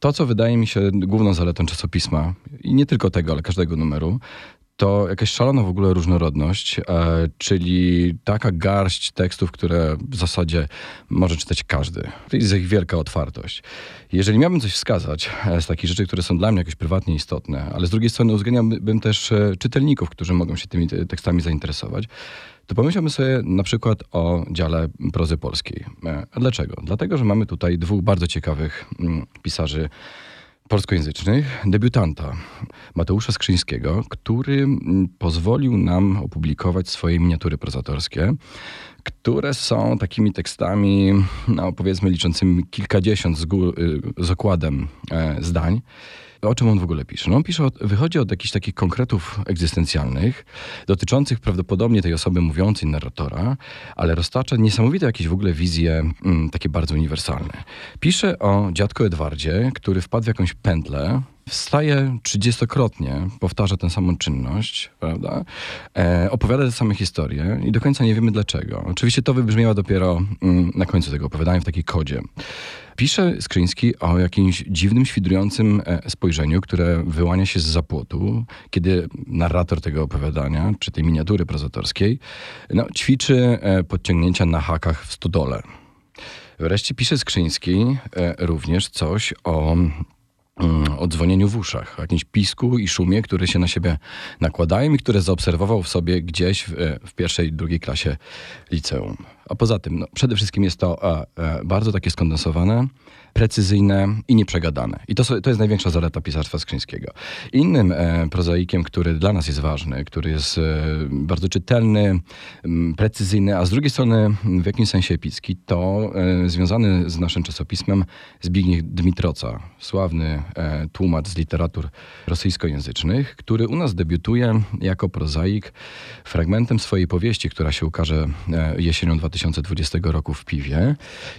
To, co wydaje mi się główną zaletą czasopisma, i nie tylko tego, ale każdego numeru, to jakaś szalona w ogóle różnorodność, e, czyli taka garść tekstów, które w zasadzie może czytać każdy. Jest ich wielka otwartość. Jeżeli miałbym coś wskazać e, z takich rzeczy, które są dla mnie jakoś prywatnie istotne, ale z drugiej strony uwzględniałbym też e, czytelników, którzy mogą się tymi tekstami zainteresować, to pomyślałbym sobie na przykład o dziale prozy polskiej. A dlaczego? Dlatego, że mamy tutaj dwóch bardzo ciekawych mm, pisarzy polskojęzycznych, debiutanta Mateusza Skrzyńskiego, który mm, pozwolił nam opublikować swoje miniatury prozatorskie, które są takimi tekstami, no powiedzmy liczącymi kilkadziesiąt z, gór, y, z okładem e, zdań. O czym on w ogóle pisze? No on pisze, od, wychodzi od jakichś takich konkretów egzystencjalnych, dotyczących prawdopodobnie tej osoby mówiącej, narratora, ale roztacza niesamowite jakieś w ogóle wizje mm, takie bardzo uniwersalne. Pisze o dziadku Edwardzie, który wpadł w jakąś pętlę, wstaje trzydziestokrotnie, powtarza tę samą czynność, prawda? E, opowiada te same historie i do końca nie wiemy dlaczego. Oczywiście to wybrzmiało dopiero mm, na końcu tego opowiadania w takiej kodzie. Pisze Skrzyński o jakimś dziwnym, świdrującym e, spojrzeniu, które wyłania się z zapłotu, kiedy narrator tego opowiadania, czy tej miniatury prozatorskiej, no, ćwiczy e, podciągnięcia na hakach w stodole. Wreszcie pisze Skrzyński e, również coś o Mm, o dzwonieniu w uszach, jakimś pisku i szumie, które się na siebie nakładają i które zaobserwował w sobie gdzieś w, w pierwszej, drugiej klasie liceum. A poza tym, no, przede wszystkim jest to e, e, bardzo takie skondensowane, precyzyjne i nieprzegadane. I to, to jest największa zaleta pisarstwa Skrzyńskiego. Innym e, prozaikiem, który dla nas jest ważny, który jest e, bardzo czytelny, m, precyzyjny, a z drugiej strony w jakimś sensie epicki, to e, związany z naszym czasopismem Zbigniew Dmitroca, sławny e, tłumacz z literatur rosyjskojęzycznych, który u nas debiutuje jako prozaik fragmentem swojej powieści, która się ukaże jesienią 2020 roku w Piwie.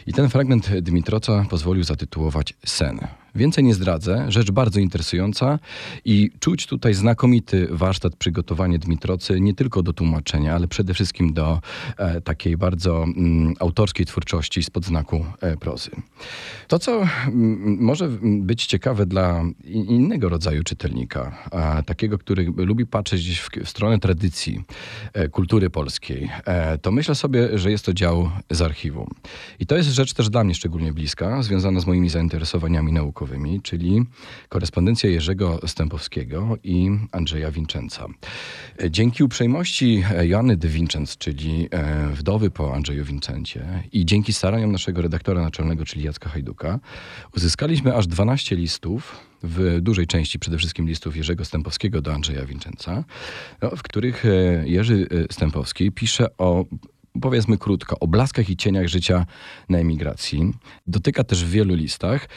I ten fragment Dmitroca pozwolił zatytułować Sen. Więcej nie zdradzę, rzecz bardzo interesująca i czuć tutaj znakomity warsztat przygotowanie Dmitrocy nie tylko do tłumaczenia, ale przede wszystkim do e, takiej bardzo mm, autorskiej twórczości spod znaku e, prozy. To, co mm, może być ciekawe dla innego rodzaju czytelnika, a, takiego, który lubi patrzeć w, w stronę tradycji e, kultury polskiej, e, to myślę sobie, że jest to dział z archiwum. I to jest rzecz też dla mnie szczególnie bliska, związana z moimi zainteresowaniami naukowymi czyli korespondencja Jerzego Stępowskiego i Andrzeja Winczęca. Dzięki uprzejmości Joanny de Vincenz, czyli e, wdowy po Andrzeju Wincencie i dzięki staraniom naszego redaktora naczelnego, czyli Jacka Hajduka, uzyskaliśmy aż 12 listów w dużej części przede wszystkim listów Jerzego Stępowskiego do Andrzeja Winczęca, no, w których e, Jerzy e, Stępowski pisze o powiedzmy krótko, o blaskach i cieniach życia na emigracji. Dotyka też w wielu listach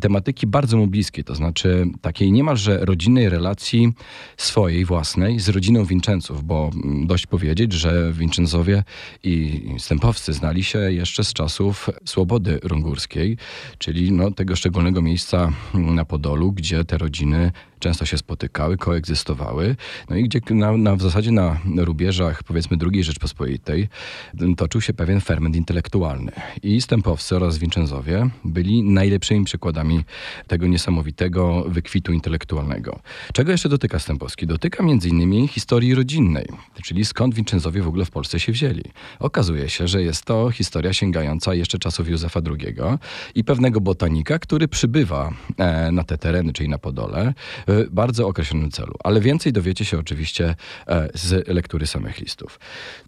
tematyki bardzo mu bliskie, to znaczy takiej niemalże rodzinnej relacji swojej, własnej z rodziną Winczęców, bo dość powiedzieć, że Winczęzowie i Stępowscy znali się jeszcze z czasów Swobody Rungurskiej, czyli no, tego szczególnego miejsca na Podolu, gdzie te rodziny często się spotykały, koegzystowały, no i gdzie na, na, w zasadzie na rubieżach powiedzmy II Rzeczpospolitej toczył się pewien ferment intelektualny. I Stępowcy oraz Wincenzowie byli najlepszymi przykładami tego niesamowitego wykwitu intelektualnego. Czego jeszcze dotyka Stępowski? Dotyka między innymi historii rodzinnej, czyli skąd Wincenzowie w ogóle w Polsce się wzięli. Okazuje się, że jest to historia sięgająca jeszcze czasów Józefa II i pewnego botanika, który przybywa e, na te tereny, czyli na Podole, bardzo określonym celu. Ale więcej dowiecie się oczywiście e, z lektury samych listów.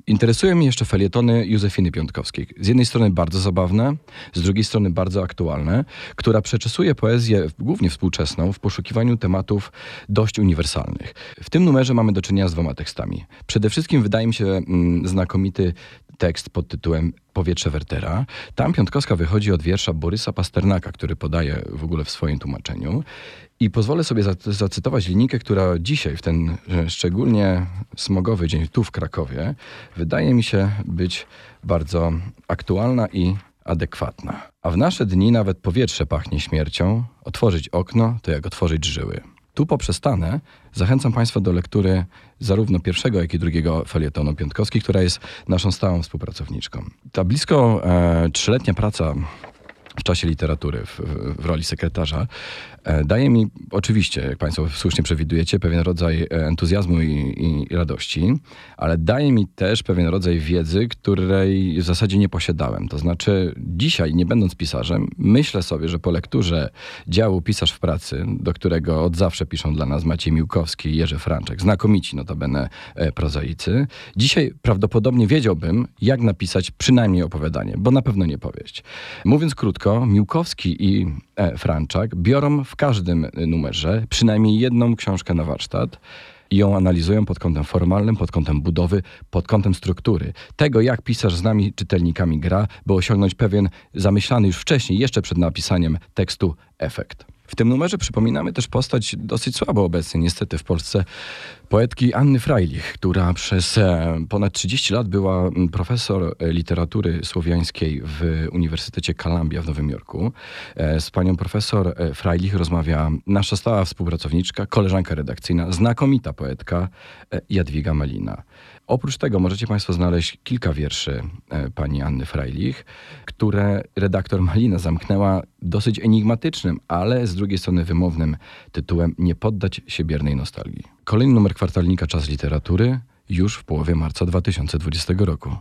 Interesują mnie jeszcze felietony Józefiny Piątkowskiej. Z jednej strony bardzo zabawne, z drugiej strony bardzo aktualne, która przeczesuje poezję, głównie współczesną, w poszukiwaniu tematów dość uniwersalnych. W tym numerze mamy do czynienia z dwoma tekstami. Przede wszystkim wydaje mi się mm, znakomity tekst pod tytułem Powietrze Wertera. Tam Piątkowska wychodzi od wiersza Borysa Pasternaka, który podaje w ogóle w swoim tłumaczeniu. I pozwolę sobie zacytować linijkę, która dzisiaj, w ten e, szczególnie smogowy dzień tu w Krakowie, wydaje mi się być bardzo aktualna i adekwatna. A w nasze dni nawet powietrze pachnie śmiercią. Otworzyć okno to jak otworzyć żyły. Tu poprzestanę. Zachęcam Państwa do lektury zarówno pierwszego, jak i drugiego felietonu Piątkowski, która jest naszą stałą współpracowniczką. Ta blisko e, trzyletnia praca w czasie literatury w, w, roli sekretarza, e, daje mi oczywiście, jak Państwo słusznie przewidujecie, pewien rodzaj entuzjazmu i, i, i, radości, ale daje mi też pewien rodzaj wiedzy, której w zasadzie nie posiadałem. To znaczy, dzisiaj, nie będąc pisarzem, myślę sobie, że po lekturze działu Pisarz w pracy, do którego od zawsze piszą dla nas Maciej Miłkowski i Jerzy Franczek, znakomici notabene e, prozaicy, dzisiaj prawdopodobnie wiedziałbym, jak napisać przynajmniej opowiadanie, bo na pewno nie powieść. Mówiąc krótko, krótko, Miłkowski i e, Franczak biorą w każdym numerze przynajmniej jedną książkę na warsztat i ją analizują pod kątem formalnym, pod kątem budowy, pod kątem struktury. Tego, jak pisarz z nami, czytelnikami gra, by osiągnąć pewien zamyślany już wcześniej, jeszcze przed napisaniem tekstu, efekt. W tym numerze przypominamy też postać dosyć słabo obecnie niestety w Polsce poetki Anny Freilich, która przez e, ponad 30 lat była profesor literatury słowiańskiej w Uniwersytecie Columbia w Nowym Jorku. E, z panią profesor e, Freilich rozmawia nasza stała współpracowniczka, koleżanka redakcyjna, znakomita poetka Jadwiga Malina. Oprócz tego możecie Państwo znaleźć kilka wierszy pani Anny Freilich, które redaktor Malina zamknęła dosyć enigmatycznym, ale z drugiej strony wymownym tytułem Nie poddać się biernej nostalgii. Kolejny numer kwartalnika Czas Literatury już w połowie marca 2020 roku.